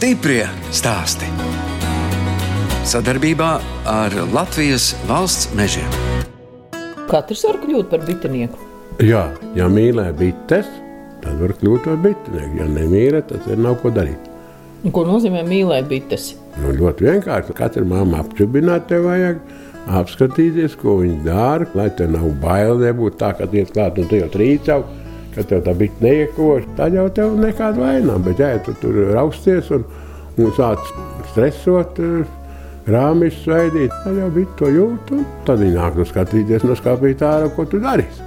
Stiprie stāsti. Sadarbībā ar Latvijas valsts mežiem. Katrs var kļūt par bitinieku. Jā, ja mīlē bites, tad var kļūt par bitinieku. Ja nemīlē, tad ir nav ko darīt. Un Ko nozīmē mīlēt bites? Nu, ļoti vienkārši. Katra mamma apčubināt te vajag. Apskatīties, ko viņi dara, lai te nav bail, nebūtu tā, ka iet klāt un tu jau trīcau, ka tev tā bija neiekoša. Tad jau tev nekāda vaina, bet ja tu tur rausties un, un sāc stresot, rāmis svaidīt, tad jau bija to jūt, un tad viņi nāk nu skatīties no skāpīt ārā, ko tu darīsi.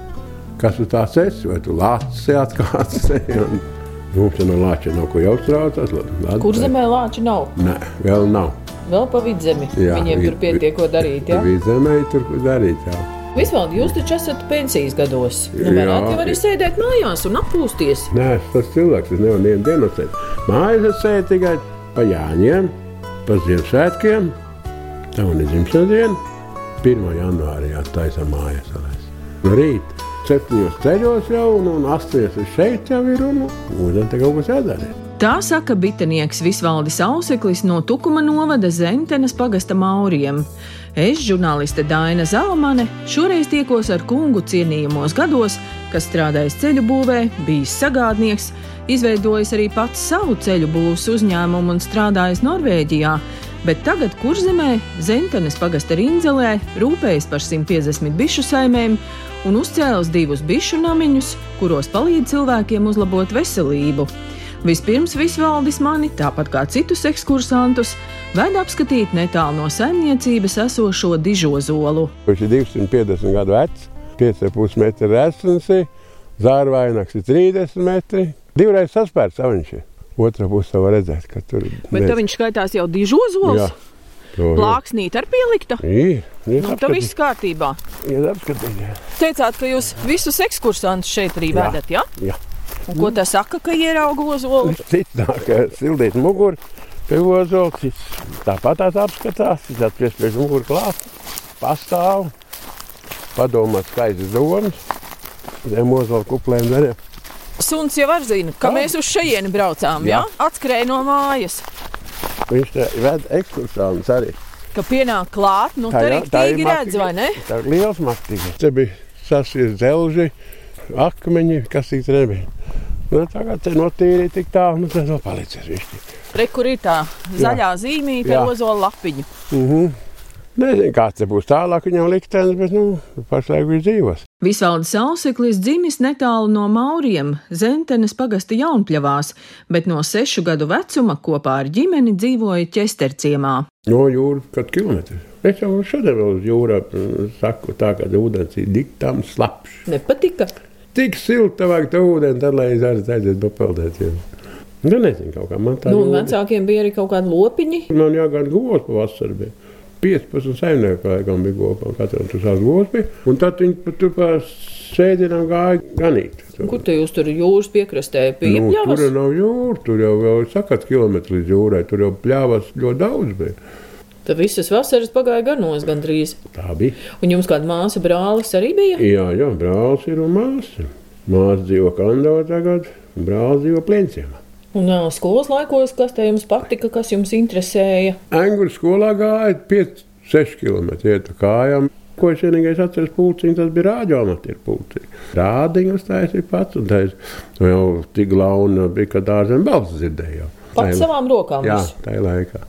Kas tu tāds esi, vai tu lācis un mums jau no lāča nav ko jau uztraucas. Kur zemē lāča nav? Nē, vēl nav. Vēl pa vidzemi. Jā, Viņiem vi- tur pietiek ko darīt. Ja? Vidzemē tur ko darīt. Jā. Visvaldi, jūs taču esat pensijas gados. Nu, varētu jau arī sēdēt mājās un atpūsties. Nē, tas cilvēks, es nevaru vienu dienu sēdēt. Mājās es sēdu tikai pa Jāņiem, pa Ziemassvētkiem, tā un ir dzimšanas diena. 1. janvārī attaisa mājas. salais. No rīta septiņos ceļos jau, un, un astoņos ir šeit jau ir, un ūdeni te kaut kas jādara. Tā saka bitinieks Visvaldis Auseklis no Tukuma novada Zentenes pagasta Mauriem. Es, žurnāliste Daina Zalmane, šoreiz tiekos ar kungu cienījamos gados, kas strādājis ceļu būvē, bijis sagādnieks, izveidojis arī pats savu ceļu būvs uzņēmumu un strādājis Norvēģijā. Bet tagad Kurzemē, Zentenes pagasta Rinzelē, rūpējas par 150 bišu saimēm un uzcēlis divus bišu namiņus, kuros palīdz cilvēkiem uzlabot veselību. Vispirms Visvaldis mani, tāpat kā citus ekskursantus, ved apskatīt netālu no saimniecības esošo dižozolu. Viņš ir 250 gadu vecs, 5,5 metru resns, zārvainaks ir 30 metri. Divreiz saspērts viņš ir. Otra pusē var redzēt, ka tur ir. Bet tā viņš skaitās jau dižozols. to ir. Plāksnīt ar ir Nu, tā viss kārtībā. Apskatīt. Teicāt, ka jūs visus ekskursantus šeit arī Jā. vedat, ja? Jā. Un ko tas saka, ka ierauga ozolu? Cits nāk, sildīt muguru pie ozola, cits tāpat tās apskatās, cits atpries pie muguru klāt, pastāv, padomāt skaistas domas, zem ozola kuplēm dariem. Suns jau var zina, ka Jā. mēs uz šejieni braucām, ja? Jā. Atskrēja no mājas. Viņš te ved ekskursānus arī. Ka pienāk klāt, nu tā jau- arī tā ir redz, vai ne? Tā ir liels maktīgs. Te bija sasies dzelži, akmeņi, kas tik nebija. Nu, tagad te notīrīja tik tālu, nu tad vēl palicies višķi. Re, kur ir tā zaļā zīmīte ar Jā. ozola lapiņu. Mm -hmm. Nezinu, kāds būs tālāk viņam liktenis, bet, nu, pašlaik viņš dzīvos. Visvaldes Auseklis dzimis netālu no Mauriem, Zentenes pagasta Jaunpļavās, bet no sešu gadu vecuma kopā ar ģimeni dzīvoja ķesterciemā. No jūras kaut kilometrs. Es jau šodien vēl uz jūrā saku, tā ka ūdens ir diktām slapjš. Nepatika. Tik silta vajag to ūdeni, tad lai arī aiziet papeldēties. Nu, nezinu, kaut kā man tā Nu, un vecākiem bija arī kaut kādi lopiņi. Man jāgāja govs pavasarī. bija. 15 saimnieku laikam bija kopā, katram tur savs govs bija. Un tad viņi pat tur pa sēdienām gāja ganīt. Kur te jūs tur jūras piekrastē Nu, tur piepļāvas? jau nav jūra, tur jau ir sakats kilometrs līdz jūrai, tur jau pļāvas ļoti daudz bija. Tad visas vasaras pagāja ganos gandrīz. Tā bija. Un jums kāda māsa brālis arī bija? Jā, jā, brālis ir un māsa. Māsa dzīvo Kandavā tagad, brālis dzīvo Plēnciemā. Un ā, skolas laikos, kas te jums patika, kas jums interesēja? Angļu skolā gāja 5-6 km iet kājām. Ko es vienīgais atceros, pulciņš, tas bija rāģiomatieru pulciņš. Rādiņus taisīja pats, un tas jau tik launa bija, ka dārzem balss dzirdēja. Pats savām rokām. Jā, tajā laikā.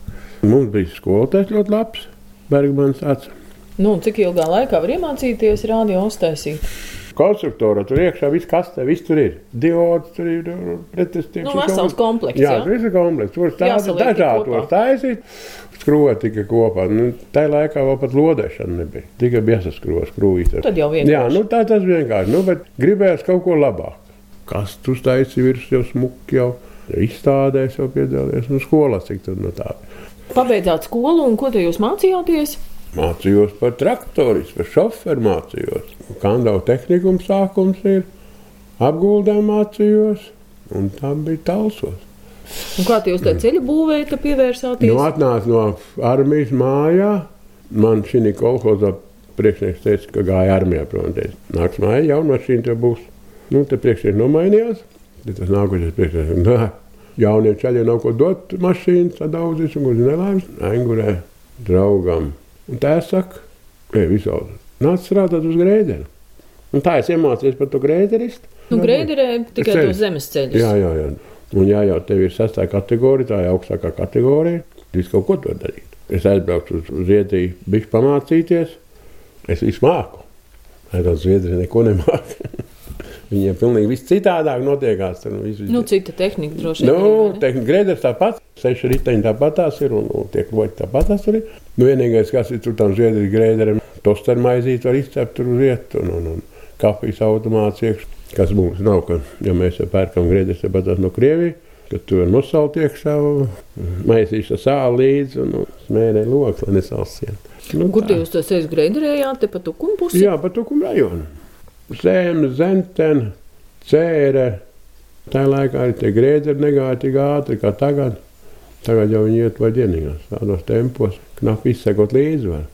Mums bija skolotājs ļoti labs, Bergmans tāds. Nu, cik ilgā laikā var iemācīties radio uztaisīt? Konstruktora tur iekšā viss, kas te viss tur ir. Diods tur ir, pretesties. Nu, vesels komplekts, Jā, jā? tas ir komplekts. Tur tādi dažādi var taisīt. Skrūve tika kopā. Nu, tā laikā vēl pat lodēšana nebija. Tikai bija jāsaskrūve skrūvīte. Tad jau vienkārši. Jā, nu tā tas vienkārši. Nu, bet gribējās kaut ko labāk. Kas tur taisīja virs jau smuki jau. Izstādēs jau piedalījās, nu, skolā cik tur no tā. Pabeidzāt skolu, un ko te jūs mācījāties? Mācījos par traktoristu, par šoferu mācījos. Kandau tehnikums sākums ir, apguldē mācījos, un tam bija talsos. Un kā jūs tajā ceļu būvējat, pievērsāties? Nu, atnāca no armijas mājā. Man šī kolhozā priekšnieks teica, ka gāja armijā. Teica, Nāks mājā, jauna mašīna te būs. Nu, te priekšnieks nomainījās. Tad tas nākošais priekšnieks. Jauniem ceļiem nav ko dot, mašīnas sadaudzis un uz nelaimes aingurē draugam. Un tā es saku, ej, visādi, nāc strādāt uz grēdera. Un tā es iemācījos par to grēderistu. Nu, grēderē tikai Ceļus. tos zemes ceļus. Jā, jā, jā. Un jā, jau tev ir sastāvā kategorija, tā ir augstākā kategorija. Jūs kaut ko to darīt. Es aizbraucu uz Zviedriju, bišķi pamācīties. Es visu māku. Aizbraucu uz Zviedriju, neko nemāku. Viņiem pilnīgi viss citādāk notiekās. Tur visu, Nu, cita tehnika droši vien. Nu, arī, tehniski grēders tāpat, seši riteņi tāpat tās ir un, un tiek roķi tāpat tās ir. Nu, vienīgais, kas ir tur tam zviedrijas grēderiem, toster maizīt var izcept tur uz vietu un, un, un kafijas automāts iekšā. Kas mums nav, ka, ja mēs pērkam grēderus tāpat tās no Krievijas, kad tu vari nosaukt iekšā, maisīšu sāli līdzi un, un smērē loks, lai nesalsien. Nu, Kur jūs to ceļus grēderējāt? Te pa tukumu pusi? Jā, pa tukumu rajonu. Zeme, zentene, cēre. Tā laikā arī tie grēderi negāja tik ātri kā tagad. Tagad jau viņi iet vai dienīgās, tādos tempos, knapi izsekot līdzi. Var.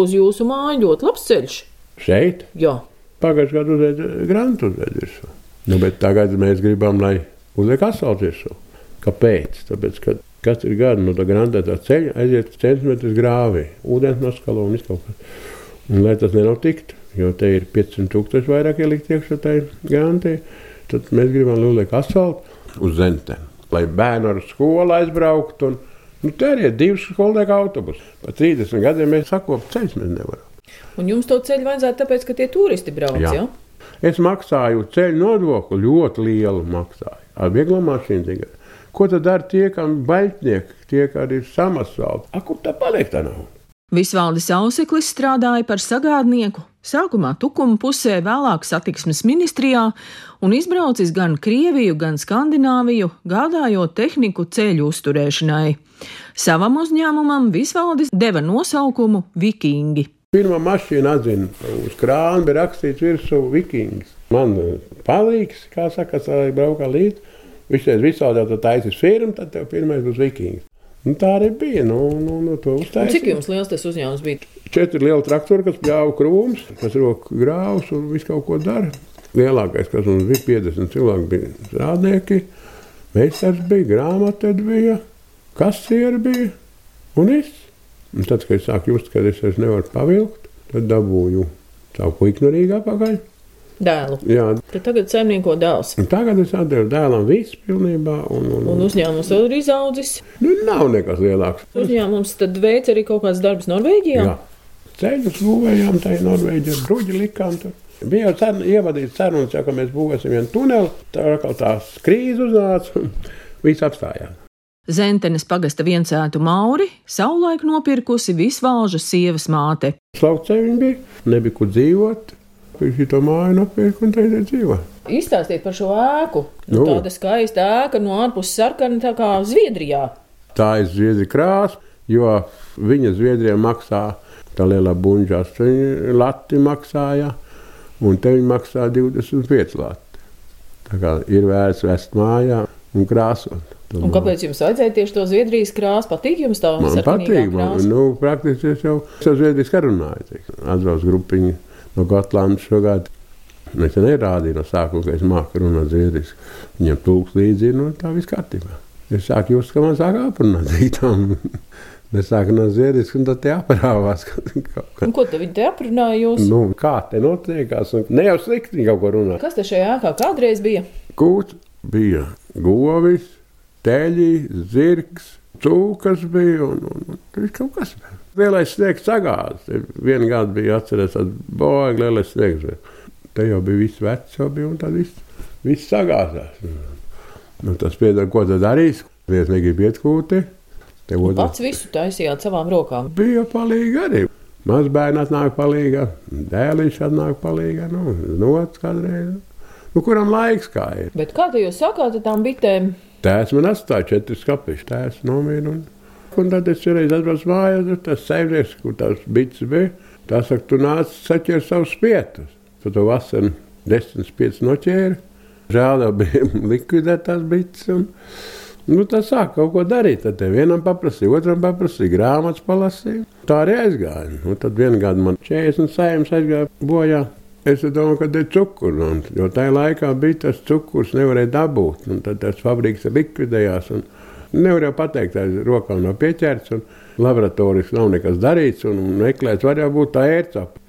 Uz jūsu māju ļoti labs ceļš. Šeit Jā. pagājušajā gadā uzliek grantu uzliek virsū. Nu, bet tagad mēs gribam, lai uzliek asfaltu virsū. Kāpēc? Tāpēc, ka katru gadu no tā grantētā ceļa aiziet centimetrus grāvī, ūdens noskalo un viss kaut. Un, lai tas nenotiktu, jo te ir 500 tūkstoši vairāk ielikt iekšā tajā grantī, tad mēs gribam, uzliek asfaltu uz zenteni, lai bērni ar skolu aizbrauktu. Un, nu, te arī ir divas skolnieku autobusi. Pa 30 gadiem mēs sakopam ceļus, mēs nevaram. Un jums to ceļu vajadzētu tāpēc, ka tie turisti brauc, jā? Jā. Es maksāju ceļu nodokli ļoti lielu maksāju. Ar vieglo mašīnu tikai. Ko tad dara tie, kam baļķnieki, tie, kas ir samasvalti? A, kur tā paliek tā nav? Visvaldis Auseklis strādāja par sagādnieku, sākumā tukuma pusē, vēlāk satiksmes ministrijā un izbraucis gan Krieviju, gan Skandināviju, gādājot tehniku ceļu uzturēšanai. Savam uzņēmumam Visvaldis deva nosaukumu Vikingi. Pirmā mašīna atzina, uz krāna bija rakstīts virsū vikings. Man palīgs, kā saka, lai braukā līdzi. Viņš teica, visādi jau taisīs firmu, tad tev pirmais būs vikings. Nu, tā arī bija. Nu, nu, nu, Un cik jums liels tas uzņēmums bija? Četri lieli traktori, kas pļāva krūmus, kas roka grāvus un visu kaut ko dara. Lielākais, kas mums bija 50 cilvēki, bija strādnieki. Meistars bija, grāmata bija, kasieri bija un viss. Un tad, kad es sāku just, ka es vairs nevaru pavilkt, tad dabūju savu puiku no Rīgā pakaļ. Dēlu. Jā, Tad tagad saimnieko dēls. un tagad es atdevu dēlam visu pilnībā. Un, un, Un uzņēmums vēl ir izaudzis. nu, nav nekas lielāks. Uzņēmums tad veic arī kaut kāds darbs Norvēģijā. Jā. Ceļus būvējām, tā ir Norvēģija, bruģi likām. Tur. Bija jau cen, ievadīts sarunas, jau, ka mēs būvēsim vienu tuneli. Tā atkal tās krīze uznāca un viss apstājās. Zentenes pagasta viencētu Mauri savulaik nopirkusi visvalža sievas māte. Slaucē viņi bija, nebija kur dzīvot. Viņš to māju nopirka un teica, dzīvo. Izstāstiet par šo ēku. Nu, Nu. tāda skaista ēka no ārpuses sarkana, tā kā Zviedrijā. Tā ir zviedri krāsa, jo viņa Zviedrijā maksā tā lielā bunžā, viņa lati maksāja, un te viņa maksā 25 lati. Tā kā ir vērts vest mājā un krāsot. Un kāpēc jums vajadzēja tieši to Zviedrijas krāsu? Patīk jums tā Man sarkanīgā patīk, man, nu, praktiski es jau ar Zviedrijas runāju. Atbrauc grupiņu no Gotlandes šogad. Nu, Es nerādīju no sākuma, ka es māku runāt zviedriski. Viņam tūks līdzi, nu, tā viss kārtībā. Es sāku just, ka man sāk aprunāt zītām. Es sāku no zviedriski, un tad tie aprāvās. kā. Un ko te viņi te aprunāja jūs? Nu, kā te notiekās? un Ne jau slikti viņi kaut ko runā. Kas te šajā ēkā kādreiz bija? Kūts bija govis, teļi, zirgs, cūkas bija un, un, un viss kaut kas. bija. Lielais sniegs sagāzts. Vienu gadu bija atcerēts, ka boja lielais sniegs. Te jau bija viss vecs, jau bija un tad viss, viss sagāzās. Nu, tas piedod, ko tad darīs. Viens negrib iet kūti. Te otrs Pats visu taisījāt savām rokām. bija palīgi arī. Mazbērni atnāk palīgā, dēliņš atnāk palīgā, nu, nots kādreiz. Nu, kuram laiks kā ir? Bet kā jūs sakāt tām bitēm? Tēvs man atstāja četras kapiņas, tēvs nomira. Un, un tad es reiz atbraucu mājās, tur tas saimnieks, kur tās bits bija. Tā saka, tu nāc saķer savus spietus. Tu to vasaru desmit spietus noķēri. Žēl jau bija likvidēt tās bits. Un, nu, tas sāk kaut ko darīt. Tad vienam paprasīja, otram paprasīja, grāmatas palasīja. Tā arī aizgāja. Nu, tad vienā gadā man 40 saimnes aizgāja bojā. Es domāju, ka ir cukurs. Un, jo tajā laikā bija tas cukurs, nevarēja dabūt. Un tad tas fabriks likvidējās. Nevar jau pateikt, ka rokām nav pieķerts. Laboratorijas nav nekas darīts. Un meklēts var jau būt tā ērcapa.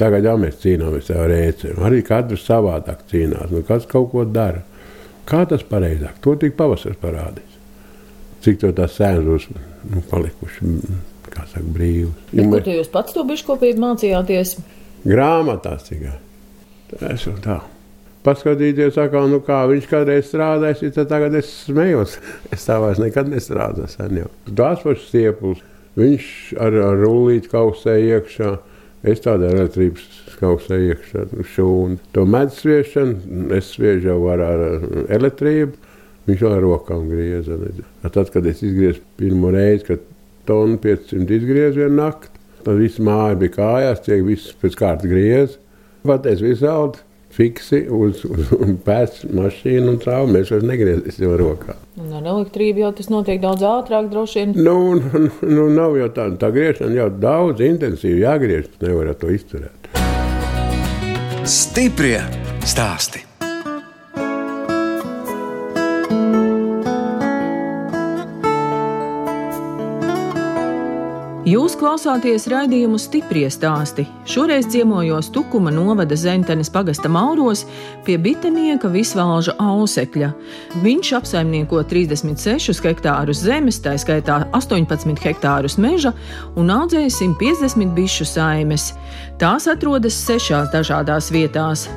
Tagad jau mēs cīnāmies ar ērcēm. Arī katrs savādāk cīnās. Nu, kas kaut ko dara. Kā tas pareizāk? To tik pavasaris parādīs. Cik to tās sēnes būs nu, palikuši saka, brīvs. Ja kur jūs pats to biškopību mācījāties? Grāmatās tikai. Tas ir tā. Paskatīties, kā, nu, kā viņš kādreiz strādājis, tad tagad es smējos. Es tā vairs nekad nestrādāju. Tās pašas stieples. Viņš ar, ar rullīti kausē iekšā. Es tādā elektrības kausē iekšā. Šūnu. To medus sviešanu, es sviežu ar, ar elektrību. Viņš jau ar rokām grieza. Tad, kad es izgriezu pirmo reizi, kad tonu 500 izgriezienu naktī. Tad viss māja bija kājās, tiek viss pēc kārtas griez. Pateicis visādi fiksi uz, uz, uz pēc mašīnu un caur. Mēs vairs negriezīsim rokā. Un ar elektrību jau tas notiek daudz ātrāk, droši vien. Nu, nu, nu nav jau tā, tā griešana jau daudz intensīvi jāgriež, nevar to izturēt. Stiprie stāsti! Jūs klausāties raidījumu stipri stāstī. Šoreiz ciemojos Tukuma novada Zentenes pagasta Mauros pie bitenieka Visvalža Ausekļa. Viņš apsaimnieko 36 hektārus zemes, tā skaitā 18 hektārus meža un audzēja 150 bišu saimes. Tās atrodas sešās dažādās vietās.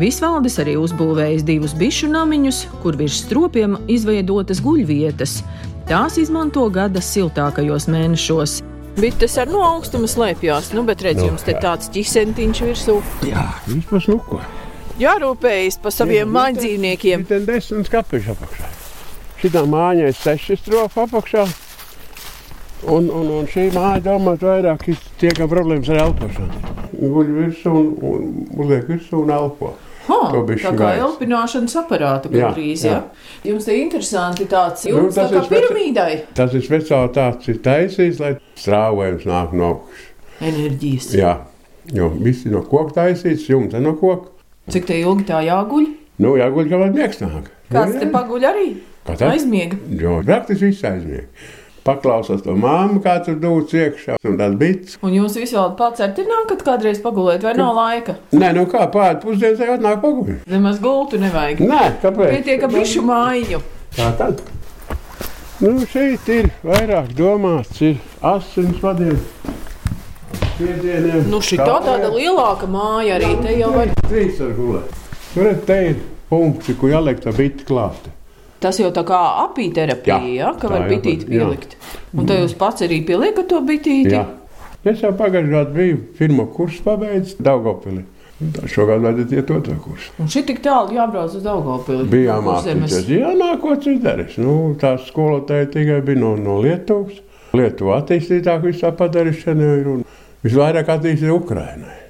Visvaldis arī uzbūvējis divus bišu namiņus, kur virs stropiem izveidotas guļvietas. Tās izmanto gada siltākajos mēnešos. Bites ar no augstuma slēpjas, nu, bet redziet, jums te tāds ķisentiņš virsū. Jā, viņš pasnuko. Jārūpējas par saviem mājdzīvniekiem. Ten desmit kapeši apakšā. Šitā māja ir seši strofi apakšā. Un, un, un šī māja domāt vairāk tiek problēmas ar elpošanu. Guļ virsū un, un uzliek virsū un elpo. Ha, tā kā elpināšanas aparāta gandrīz. Jā, jā. Jums te interesanti tāds jums nu, tā kā piramīdai. Tas ir speciālitāts ir taisījis, lai strāvojums nāk no augšas. Enerģijas. Jā, jo visi no koka taisīts, jumta no koka. Cik te ilgi tā jāguļ? Nu, jāguļ, kā lai miegsnāk. Kāds nu, te paguļ arī? Kā tā? Aizmiega. Jo, praktiski viss aizmiega paklausās to māmu, kā tur dūts iekšā. Un tas bija. Un jūs visi vēl pacērt, ir nākat kādreiz pagulēt, vai nav laika? Nē, nu kā pāri pusdienas jau atnāk pagulēt. Nemaz gultu nevajag. Nē, kāpēc? Pietiek ar bišu māju. Tā tad. Nu, šeit ir vairāk domāts, ir asins vadījums. Nu, šī tā tāda lielāka māja arī te jau var. Trīs ar gulēt. Tur ir te ir punkti, kur jāliek tā biti klāta. Tas jau tā kā apīterapija, ja, ka var bitīt pielikt. Jā. Un tā jūs pats arī pieliekat to bitīti? Jā. Es jau pagājušajā gadā biju pirmo kursu pabeidzis Daugopilī. Šogad vajadzētu iet otru kursu. Un šī tik tālu jābrauc uz Daugopili? Bija jāmācīties. Jā, nākot izdarīs. Nu, tā skolotāja tikai bija no, no Lietuvas. Lietuva attīstītāk visā padarīšanā ir un visvairāk attīstīta Ukrainai.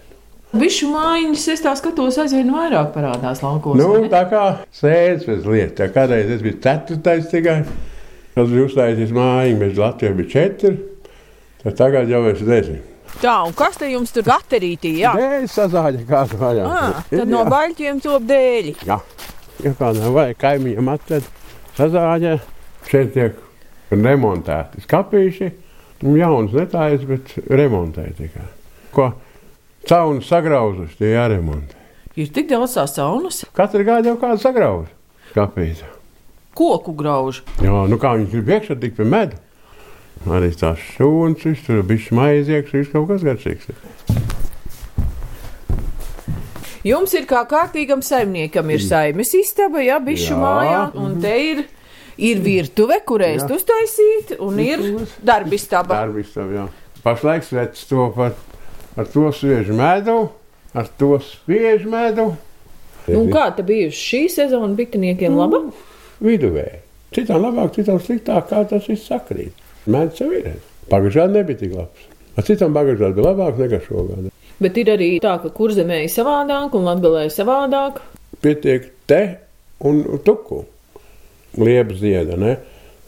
Bišu mājiņas, es tā skatos, aizvien vairāk parādās laukos. Nu, tā kā sēdes pēc lietas. Kādreiz es biju ceturtais tikai. Tad bija uzstājis mājiņu, bet Latvijā bija četri. Tad tagad jau es nezinu. Tā, un kas te jums tur gaterītī? Jā, dēļ sazāģa kādu vajag. Ah, tad no baļķiem top dēļi. Jā, ja kādam vajag kaimiņam atved sazāģa, šeit tiek remontēti skapīši. Jauns netājas, bet remontēti tikai. Ko? Caunas sagrauzuši, tie jāremontē. Ir tik daudz tās caunas. Katru gadu jau kādu sagrauž. Kāpēc? Koku grauž. Jā, nu kā viņi grib iekšā tik pie medu. Arī tās šūnas, tur bija maize iekšā, viss kaut kas garšīgs. Jums ir kā kārtīgam saimniekam, ir saimes istaba, jā, bišu jā. mājā, un te ir, ir virtuve, kur ēst uztaisīt, un ir darbistaba. Darbistaba, jā. Pašlaik svets to pat ar to sviežu medu, ar to spiežu medu. Nu, kā tā bijusi šī sezona bitiniekiem laba? Nu, viduvēji. Citām labāk, citām sliktāk, kā tas viss sakrīt. Mēdz jau ir. Pagājušajā gadā nebija tik labs. Ar citām pagājušajā gadā bija labāk nekā šogad. Bet ir arī tā, ka kurzemē ir savādāk un latgalē ir savādāk. Pietiek te un tuku. Liepas zieda, ne?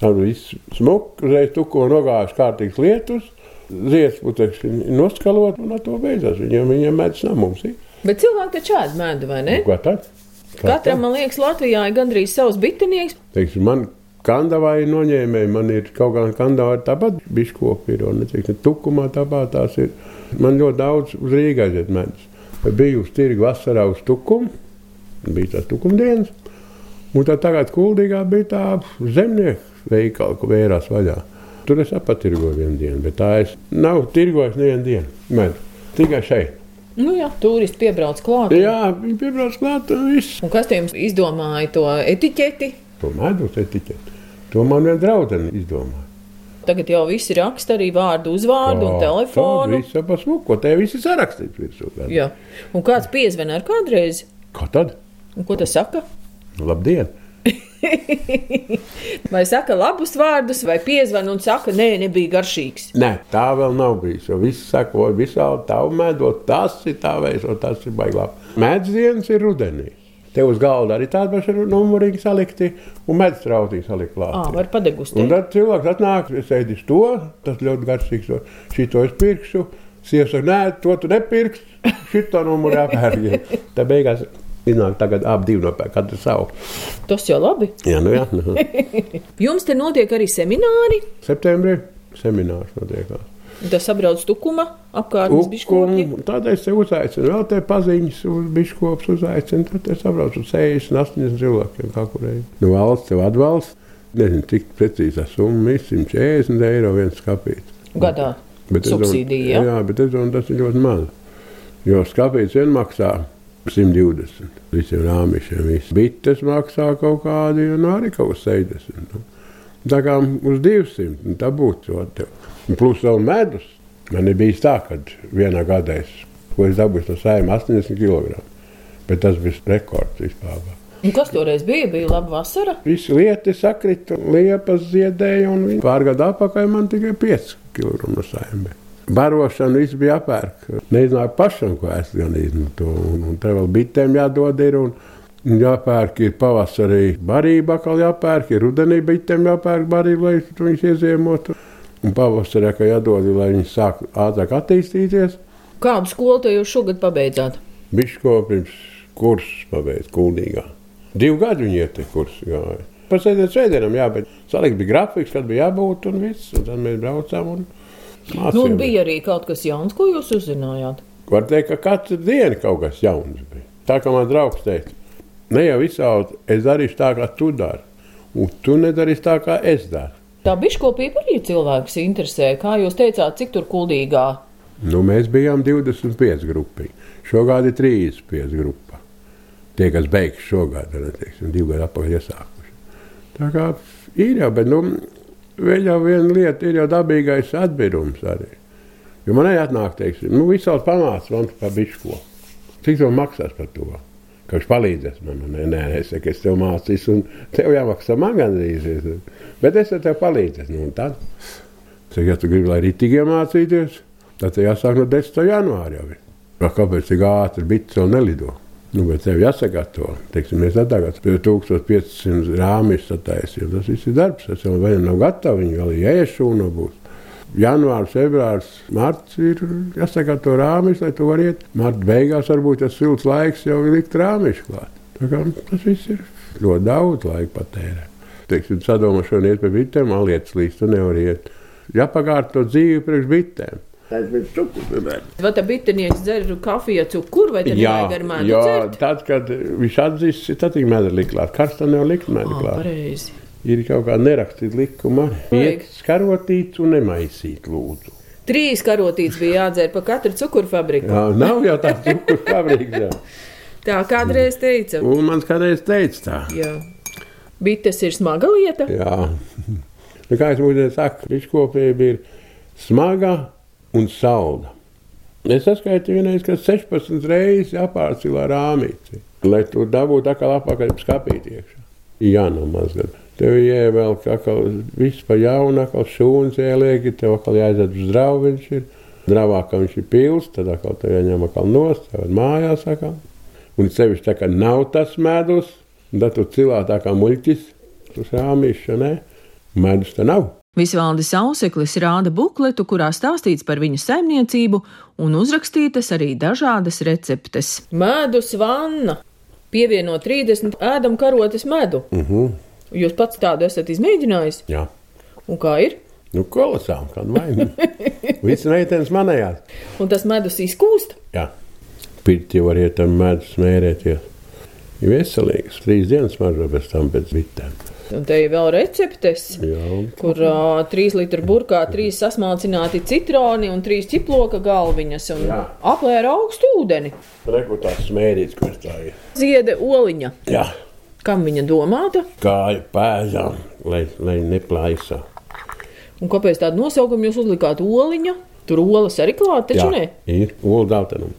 Tad viss smuk, uzreiz tuko nogājuši kārtīgs lietus ziedputekļi noskalot, un ar to beidzās. Viņiem, viņiem mēdz nav mums. Ir. Bet cilvēki taču ēd medu, vai ne? Ko tad? Katram, man liekas, Latvijā ir gandrīz savs bitinieks. Teiksim, man kandavai noņēmēji, man ir kaut kāda kandavai tāpat biškopi ir, un teiksim, tukumā tāpat tās ir. Man ļoti daudz uz Rīgā aiziet medus. Biju uz tirgu vasarā uz tukumu, bija tās tukumdienas, un tad tagad kuldīgā bija tā zemnieku veikala, ko vērās vaļā. Tur es apatirgoju vienu dienu, bet tā es nav tirgojis nevienu dienu. Medu. Tikai šeit. Nu jā, turisti piebrauc klāt. Jā, viņi piebrauc klāt un viss. Kas te jums izdomāja to etiķeti? To medus etiķeti. To man viena draudzene izdomāja. Tagad jau visi raksta arī vārdu, uzvārdu un telefonu. Viss ap smuku, te viss ir sarakstīts virsū. Jā. Un kāds piezvan ar kādreiz? Kā tad? Un ko tas saka? Labdien! vai saka labus vārdus, vai piezvan un saka, nē, nebija garšīgs. Nē, tā vēl nav bijis. Jo viss saka, o, visādi tavu medot, tas ir tā veids, un tas ir baiglāk. Mēdzdienas ir rudenī. Te uz galda arī tāda paša numurīgi salikti, un medus rautīgi salikt klāt. Ā, var padegustēt. Un tad cilvēks atnāk, es ēdis to, tas ļoti garšīgs, to, šito es pirkšu. Sieva saka, nē, to tu nepirksi, šito numuru jāpērk. Tā beigās Iznāk tagad abi divi nopērk, katru savu. Tas jau labi. Jā, nu jā. Nu. Jums te notiek arī semināri. Septembrī seminārs notiek. Tas apbrauc tukuma apkārtnes biškopi. Tādēļ es te uzaicinu, vēl te paziņas uz biškops uzaicinu, tad es apbraucu 60, 80 cilvēkiem kā kurēji. Nu valsts tev atbalsts, nezinu, cik precīzi tā summa ir, 140 eiro viens skapīts. Gadā. Bet Subsīdija, jā? Jā, bet es domāju, tas ir ļoti maz. Jo skapīts vien maksā 120. Visiem rāmišiem viss. Bites maksā kaut kādi, un arī kaut kas 60. Nu. Tā kā uz 200, nu, tā būtu. Plus vēl medus. Man bijis tā, ka vienā gadā es, es dabūju no sējuma 80 kg. Bet tas bija rekords vispār. Un kas toreiz bija? Bija laba vasara. Visi lieti sakrita, liepas ziedēja, un pārgādā apakaļ man tikai 5 kg no sējuma. Barošana viss bija apērk. Nezināju pašam, ko es gan izmantoju. Un, un te vēl bitēm jādod ir. Un, jāpērk ir pavasarī barība, atkal jāpērk, ir rudenī bitēm jāpērk barība, lai viņas ieziemotu. Un pavasarī, ka jādod, lai viņas sāk ātrāk attīstīties. Kādu skolu te jūs šogad pabeidzāt? Biškopības kursus pabeidz Kuldīgā. Divu gadu viņi iet kursu gāja. Pēc sēdienas sēdienam, jā, bet salikt bija grafiks, kad bija jābūt un viss. Un tad mēs braucām un Mācījumi. Nu, bija arī kaut kas jauns, ko jūs uzzinājāt. Var teikt, ka katru dienu kaut kas jauns bija. Tā kā man draugs teica, ne jau visādi es darīšu tā, kā tu dari, un tu nedarīsi tā, kā es daru. Tā biškopība arī cilvēks interesē. Kā jūs teicāt, cik tur kuldīgā? Nu, mēs bijām 25 grupi. Šogad ir 35 grupa. Tie, kas beigs šogad, ir divi gadi atpakaļ iesākuši. Tā kā ir jau, bet nu, Vēl jau viena lieta ir jau dabīgais atbīrums arī. Jo man atnāk, teiksim, nu, visādi pamāca man par bišķo. Cik to maksās par to? Ka viņš palīdzēs man. Nē, nē, es saku, es tev mācīšu, un tev jāmaksā man gandrīz. Bet es tev palīdzēšu. Nu, tad, saku, ja tu gribi, lai rītīgi iemācīties, tad jāsāk no 10. janvāra jau. Kāpēc tik ātri bites vēl nelido? Nu, bet tev jāsagatavo. Teiksim, mēs atgādājam, ka 1500 rāmis sataisījām. Tas viss ir darbs. Tas jau vēl nav gatavs. Viņi vēl ir jāiešūna būs. Janvārs, februārs, marts ir jāsagatavo rāmis, lai tu varētu iet. Marta beigās varbūt tas silts laiks jau ir likt rāmis klāt. Tas viss ir ļoti daudz laika patērē. Teiksim, sadomāšana iet pie bitēm, alietas līdz tu nevari iet. Jāpagārto dzīvi priekš bitēm. Tas bija cukurs. Vai tā bitinieks dzer kafiju, cukuru vai ar mēdu? Jā, dzert? tad, kad viņš atzīst, tad ir mēdra liklāt. Karstā nevar likt mēdra klāt. Pareizi. Ir kaut kā nerakstīt likuma. Iet skarotīts un nemaisīt lūdzu. Trīs karotītes bija jādzer pa katru cukuru fabriku. Jā, nav jau tā cukuru fabrika. tā kādreiz teica. Un man kādreiz teica tā. Jā. Bites ir smaga lieta. Jā. Nu, kā es mūžiem saku, riškopība ir smaga un salda. Es saskaitu vienreiz, ka 16 reizes jāpārcīlā rāmīci, lai tur dabūtu atkal apakaļ skapīt iekšā. Jā, no mazgad. Tev ievēl atkal viss pa jaunu, atkal šūnas ielieki, tev atkal jāiziet uz draugu viņš ir. Dravā, ka viņš ir pils, tad atkal tev jāņem atkal nost, tev mājās atkal. Un sevišķi tā kā nav tas medus, tad tu cilā tā kā muļķis, tas rāmīša, ne? Medus te nav. Visvaldis Auseklis rāda bukletu, kurā stāstīts par viņa saimniecību un uzrakstītas arī dažādas receptes. Medus vanna pievieno 30 ēdam karotes medu. Uh -huh. Jūs pats tādu esat izmēģinājis? Jā. Un kā ir? Nu, kolosāli, kāda vaina. Viss meitenes manējās. Un tas medus izkūst? Jā. Pirti var iet tam medus smērēties. Ir veselīgs. Trīs dienas mažo pēc tam pēc vitēm. Un te ir vēl receptes, Jā. kur uh, 3 litru burkā 3 sasmalcināti citroni un 3 ķiploka galviņas un Jā. aplēra augstu ūdeni. Rekrutās smērīts, kurš tā ir. Ziede oliņa. Jā. Kam viņa domāta? Kāju pēzām, lai, lai neplaisa. Un kāpēc tādu nosaukumu jūs uzlikāt oliņa? Tur olas arī klāt, taču ne. ir olu dautenam.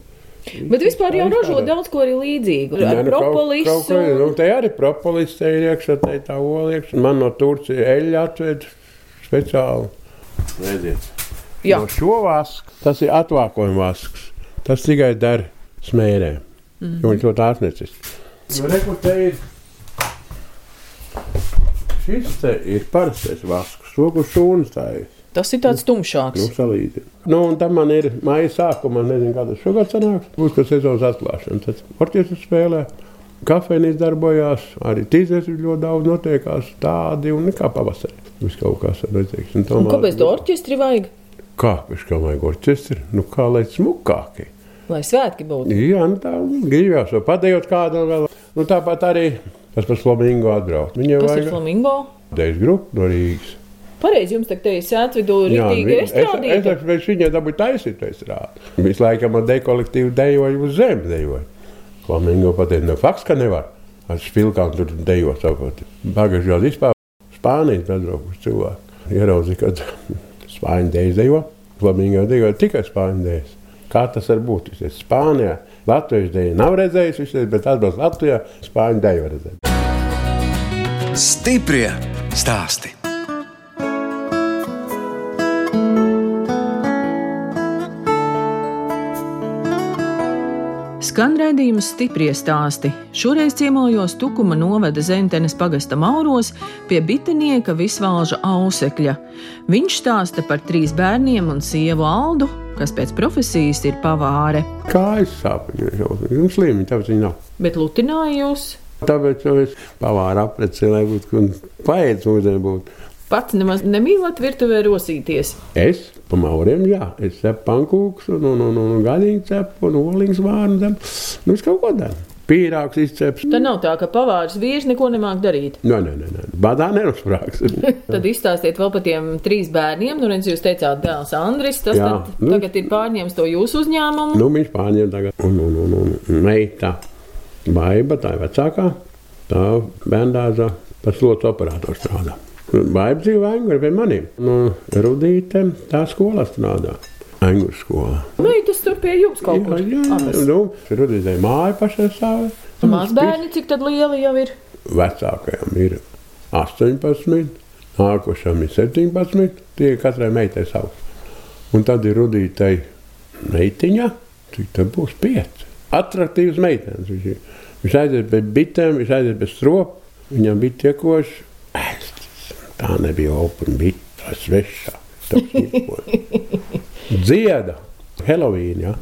Bet vispār jau ražo daudz ko arī līdzīgu. Ar nu, kaut, kaut, propolisu. ko, nu, te arī propolis te ir iekšā, te ir tā ola iekšā. Man no Turcijas eļļa atved speciāli. Redziet. Jā. No šo vasku, tas ir atvākojuma vasks. Tas tikai der smērē. Mm. Jo viņš ļoti ārsnecis. Nu, re, kur te ir? Šis te ir parastais vasks. To, kur šūnas tā ir. Tas ir tāds tumšāks. Nu, salīdzi. Nu, un tam man ir maija sākuma, nezinu, kāda šogad sanāks. Būs, ka sezonas atklāšana. Tad orķestris spēlē, kafejnīca darbojās, arī tīzēs ir ļoti daudz notiekās tādi un nekā pavasarī. Viss kaut kas Un tomēr- kāpēc to orķestri vajag? Kā, pēc kā vajag orķestri? Nu, kā lai smukāki. Lai svētki būtu. Jā, nu tā gribējās vēl padējot kādu vēl. Nu, tāpat arī tas pats Flamingo atbraukt. Viņam Tas ir vajag flamingo. dēļ grupu no Rīgas. Pareizi, jums tagad ir sētvidū Jā, rītīgi vi- es, estrādīta. es, es viņai dabūju taisīt to izrādi. Visu laiku man dekolektīvi dejoja uz zemes dejoja. Flamingo pateica, no fakts, ka nevar. Ar spilkām tur dejot sakot. Bagaži jau vispār Spānijas bezbraukuši cilvēki. Ieraudzīja, ka Spāņu dejas dejo. Flamingo dejo tikai Spāņu dejas. Kā tas var būt? Ir Spānijā. Latvijas deja nav redzējis, viņš bet atbrauc Latvijā, Spāņu deju var redzēt. Stiprie stāsti. Skan raidījums stiprie stāsti. Šoreiz ciemojos Tukuma novada Zentenes pagasta Mauros pie bitinieka Visvalža Ausekļa. Viņš stāsta par trīs bērniem un sievu Aldu, kas pēc profesijas ir pavāre. Kājas sāp viņai jau. Slīmi, tāpēc viņi nav. Bet lutināja jūs Tāpēc jau es pavāru apreci, lai būtu paēdz mūžiem būt. pats nemaz nemīlat virtuvē rosīties. Es pa mauriem, jā, es cepu pankūks un, un, un, un gaļīgu cepu un olīgas vārnu cepu. Nu, es kaut ko daru. Pīrāgs izceps. Tad nav tā, ka pavārs vīrs neko nemāk darīt. Nē, nē, nē, nē. badā nenosprāgs. Tad izstāstiet vēl par tiem trīs bērniem. Nu, redz, jūs teicāt, dēls Andris, tas Jā. tad, Nu. tagad ir pārņēmis to jūsu uzņēmumu. nu, viņš pārņem tagad. Un, un, un, un meita, baiba, tā ir vecākā, tā bērndāzā par slotu operatoru strādā. Baiba dzīvo Angļu pie maniem. Nu, Rudīte, tā skolā strādā. Angļu skolā. Meitas tur pie jums kaut kur. Jā, jā, Abas. nu, Rudītei māja pašai stāv. Mazbērni, cik tad lieli jau ir? Vecākajam ir 18, nākošam ir 17. Tie katrai meitai savs. Un tad ir rudītai meitiņa, cik tad būs 5. Attraktīvs meitenes. Viņš, viņš aiziet bez bitēm, viņš aiziet bez stropa. Viņam bija tiekoši. Tā nebija open bita, tā svešā. Dzieda, Helovīna. Ja?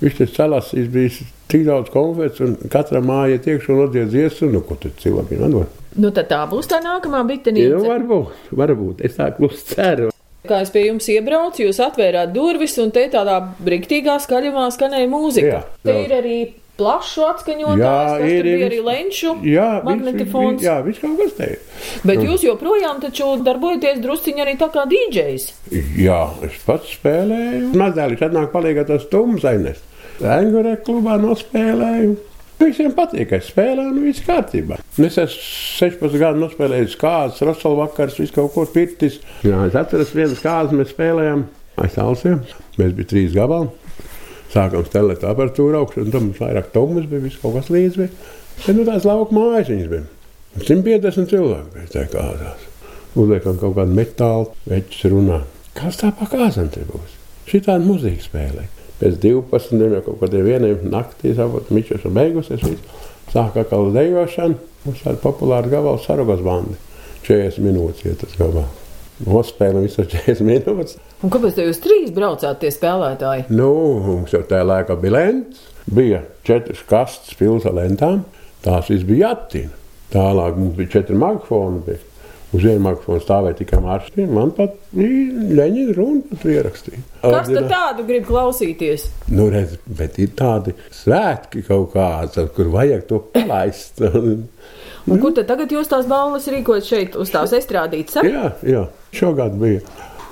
Viņš te salasīs, bija tik daudz konfetes, un katra māja iet iekšā un atdzied dziesmu, nu, ko tad cilvēkiem atdod. Nu, tad tā būs tā nākamā Ja, nu, bitenīca. varbūt, varbūt. Es tā klusi ceru. Kā es pie jums iebraucu, jūs atvērāt durvis, un te tādā brīvtīgā skaļumā skanēja mūzika. Jā, te ir arī plašu atskaņotājs, Jā, kas ir, bija arī lenču Jā, magnetifons. viss- Jā, viss kaut kas te ir. Bet jūs joprojām taču darbojaties drusciņi arī tā kā dīdžejs. Jā, es pats spēlēju. Mazliet atnāk palīgā tas tums aines. Angurē klubā nospēlēju. Visiem patīk, ka es spēlēju, nu viss kārtībā. Es esmu 16 gadu nospēlējis kādas, Rosala vakars, viss kaut ko pirtis. Jā, es atceros vienas kādas, mēs spēlējām aiz talsiem. Mēs bijām trīs gabali. Sākām stelēt aparatūru augstu, un tam mums vairāk tomas bija, viss kaut kas līdz bija. Bet, nu, tās lauka mājas viņas bija. 150 cilvēku pēc tā kādās. Uzliekam kaut kādu metālu, veķis runā. Kas tā pa kāzam te būs? Šī tāda mūzika spēlē. Pēc 12 jau kaut kādiem vieniem naktī saprot, mičos ir beigusies. viss. Sāk atkal dejošana. Mums tāda populāra gabala sarugos bandi. 40 minūtes iet tas gabals. Nospēlējām visas 40 minūtes. Un kāpēc jūs trīs braucāt tie spēlētāji? Nu, mums jau tajā laikā bija lents, bija četras kastes pilnas ar lentām. Tās viss bija jāattīna. Tālāk mums bija četri mikrofoni. Bija. Uz vienu mikrofonu stāvēja tikai maršruti. Man pat bija Leņķina runa, kas ierakstīja. Kas tad tādu grib klausīties? Nu, redz, bet ir tādi svētki kaut kāds, kur vajag to palaist. Un kur tad tagad jūs tās balvas rīkojat šeit uz tās estrādītas? a? jā, jā, šogad bija.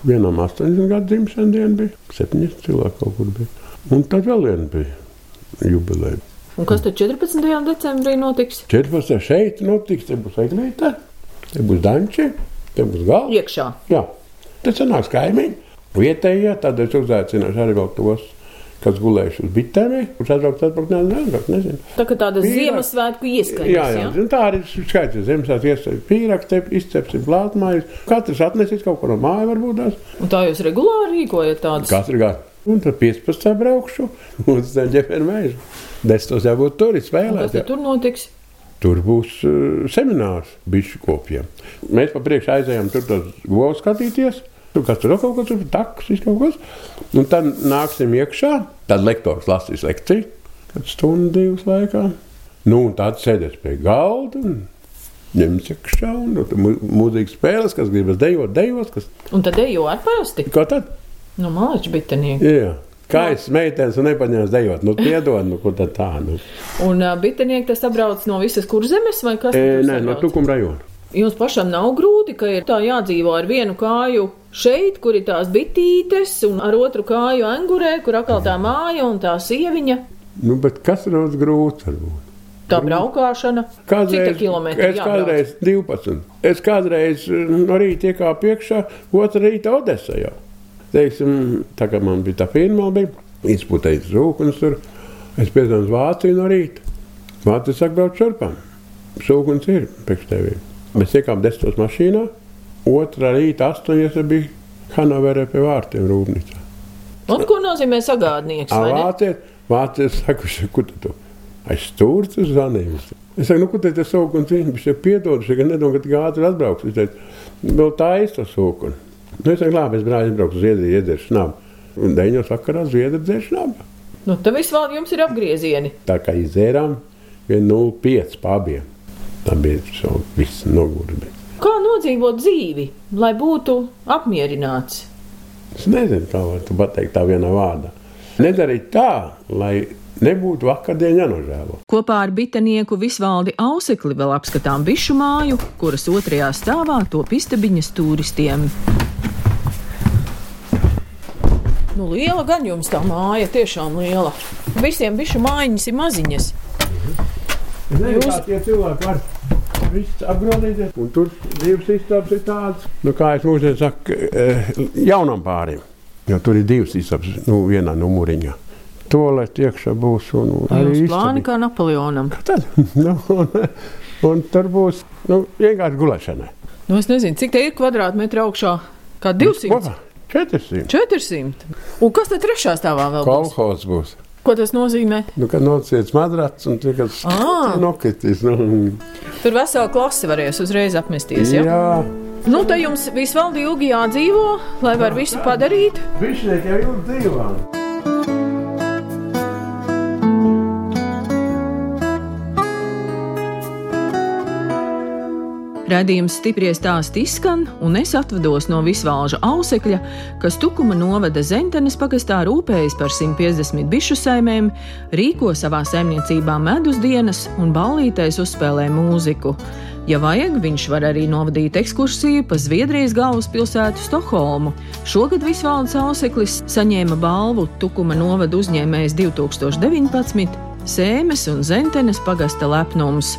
Vienam 80 gadu dzimšanas diena bija, 70 cilvēki kaut kur bija. Un tad vēl viena bija jubileja. Un kas tad 14. decembrī notiks? 14. šeit notiks, te būs eglīte, te būs danči, te būs galva. Iekšā. Jā, tas sanāks kaimiņi. Vietējie, tad es uzaicināšu arī vēl tos, kas gulējuši uz bitēm, kurš atbraukt, atbraukt, nezinu, nezinu. Tā kā tāda Pīrāgs. Ziemassvētku ieskaņas. Jā, jā, jā. tā arī ir skaidrs. Ziemassvētku iesaistīt pīrāgs, izcepsim plātmājas. Katrs atnesīs kaut ko no mājas, varbūt tās. Un tā jūs regulāri rīkojat tādas? Katru gadu. Un tad 15. braukšu uz ģemeņa mēžu. Desmitos jābūt tur, Kas spēlēt. tad tur notiks? Tur būs uh, seminārs bišu kopiem. Mēs pa priekšu aizējām tur tos govs skatīties. Tur kas tur kaut kas, takas, viss kaut kas. Un tad nāksim iekšā. Tad lektors lasīs lekciju, kad stundu divas laikā. Nu, un tad sēdēs pie galda un ņems iekšā. Un nu, mu- mūzikas spēles, kas gribas dejot, dejos, kas Un tad ejo ar parasti. kā tad. Nu, malečs bitenieki. Jā. Kā es meitenes un nepaņēmu dejot, nu piedod, nu ko tad tā. Nu. Un uh, bitenieki tas sabrauc no visas kurzemes vai kas? E, nē, no tukuma rajona. Jums pašam nav grūti, ka ir tā jādzīvo ar vienu kāju šeit, kur ir tās bitītes, un ar otru kāju angurē, kur atkal tā māja un tā sieviņa. Nu, bet kas ir daudz grūts varbūt? Tā braukšana. Cik tā kilometri es kādreiz 12. Es kādreiz eh, no rīta iekāpu iekšā, otrā rīta Odesā jau. Teiksim, tā kā man bija tā firma, bija izputējis rūkums tur. Es piedzinu uz Vāciju no rīta. Vācija saka, brauc šurpām. Sūkums ir priekš tevi. Mēs iekāpām desmitos mašīnā. Otrā rīta astoņos bija Hanoverē pie vārtiem rūpnīcā. Un ko nozīmē sagādnieks? Vācietis, vācietis saka, kur tu to aiz stūrta zvanījums. Es saku, nu, kur te tas sūkums ir? Viņš ir piedodis, ka nedomā, ka ātri atbrauks. Viņš teica, vēl tā ir tas sūkums. Nu, es saku, labi, es brāļi braucu uz Zviedriju, iedzeršu nabu. Un deņos vakarā Zviedri dzeršu nabu. Nu, tad viss vēl jums ir apgriezieni. Tā kā izdzērām 1,05 pabiem. Tā bija viss nogurbi. Kā nodzīvot dzīvi, lai būtu apmierināts? Es nezinu, kā var tu pateikt tā vienā vārdā. Nedarīt tā, lai nebūtu vakardien jānožēlo. Kopā ar bitenieku Visvaldi Ausekli vēl apskatām bišu māju, kuras otrajā stāvā top istabiņas turistiem. Nu, liela gan jums tā māja, tiešām liela. Visiem bišu mājiņas ir maziņas. Es nezinu, Jūs- kā tie cilvēki var viss apgrodīties. Un tur divas istabas ir tādas, nu, kā es mūžiem saku, eh, jaunam pārim. Jo tur ir divas istabas, nu, vienā numuriņā. Tolēt iekšā būs un, un arī plāni kā Napoleonam. Tad, nu, un, un tur būs nu, vienkārši gulēšanai. Nu, es nezinu, cik te ir kvadrātmetri augšā. Kā 200, Kopā 400. 400. Un kas tad trešā stāvā vēl būs? Kolhos būs. Ko tas nozīmē? Nu, kad nociets madrats un tikai Ā. nokritīs. Nu, Tur vesela klase varēs uzreiz apmesties. Ja? jā. Nu, tad jums visvaldi ilgi jādzīvo, lai var visu padarīt. Višnieki jau jūt divām. Radījums stipri stāst izskan, un es atvados no visvalža ausekļa, kas Tukuma novada Zentenes pagastā rūpējas par 150 bišu saimēm, rīko savā saimniecībā medus dienas un ballītēs uzspēlē mūziku. Ja vajag, viņš var arī novadīt ekskursiju pa Zviedrijas galvaspilsētu Stokholmu. Šogad Visvalds Auseklis saņēma balvu Tukuma novada uzņēmējs 2019. Sēmes un Zentenes pagasta lepnums.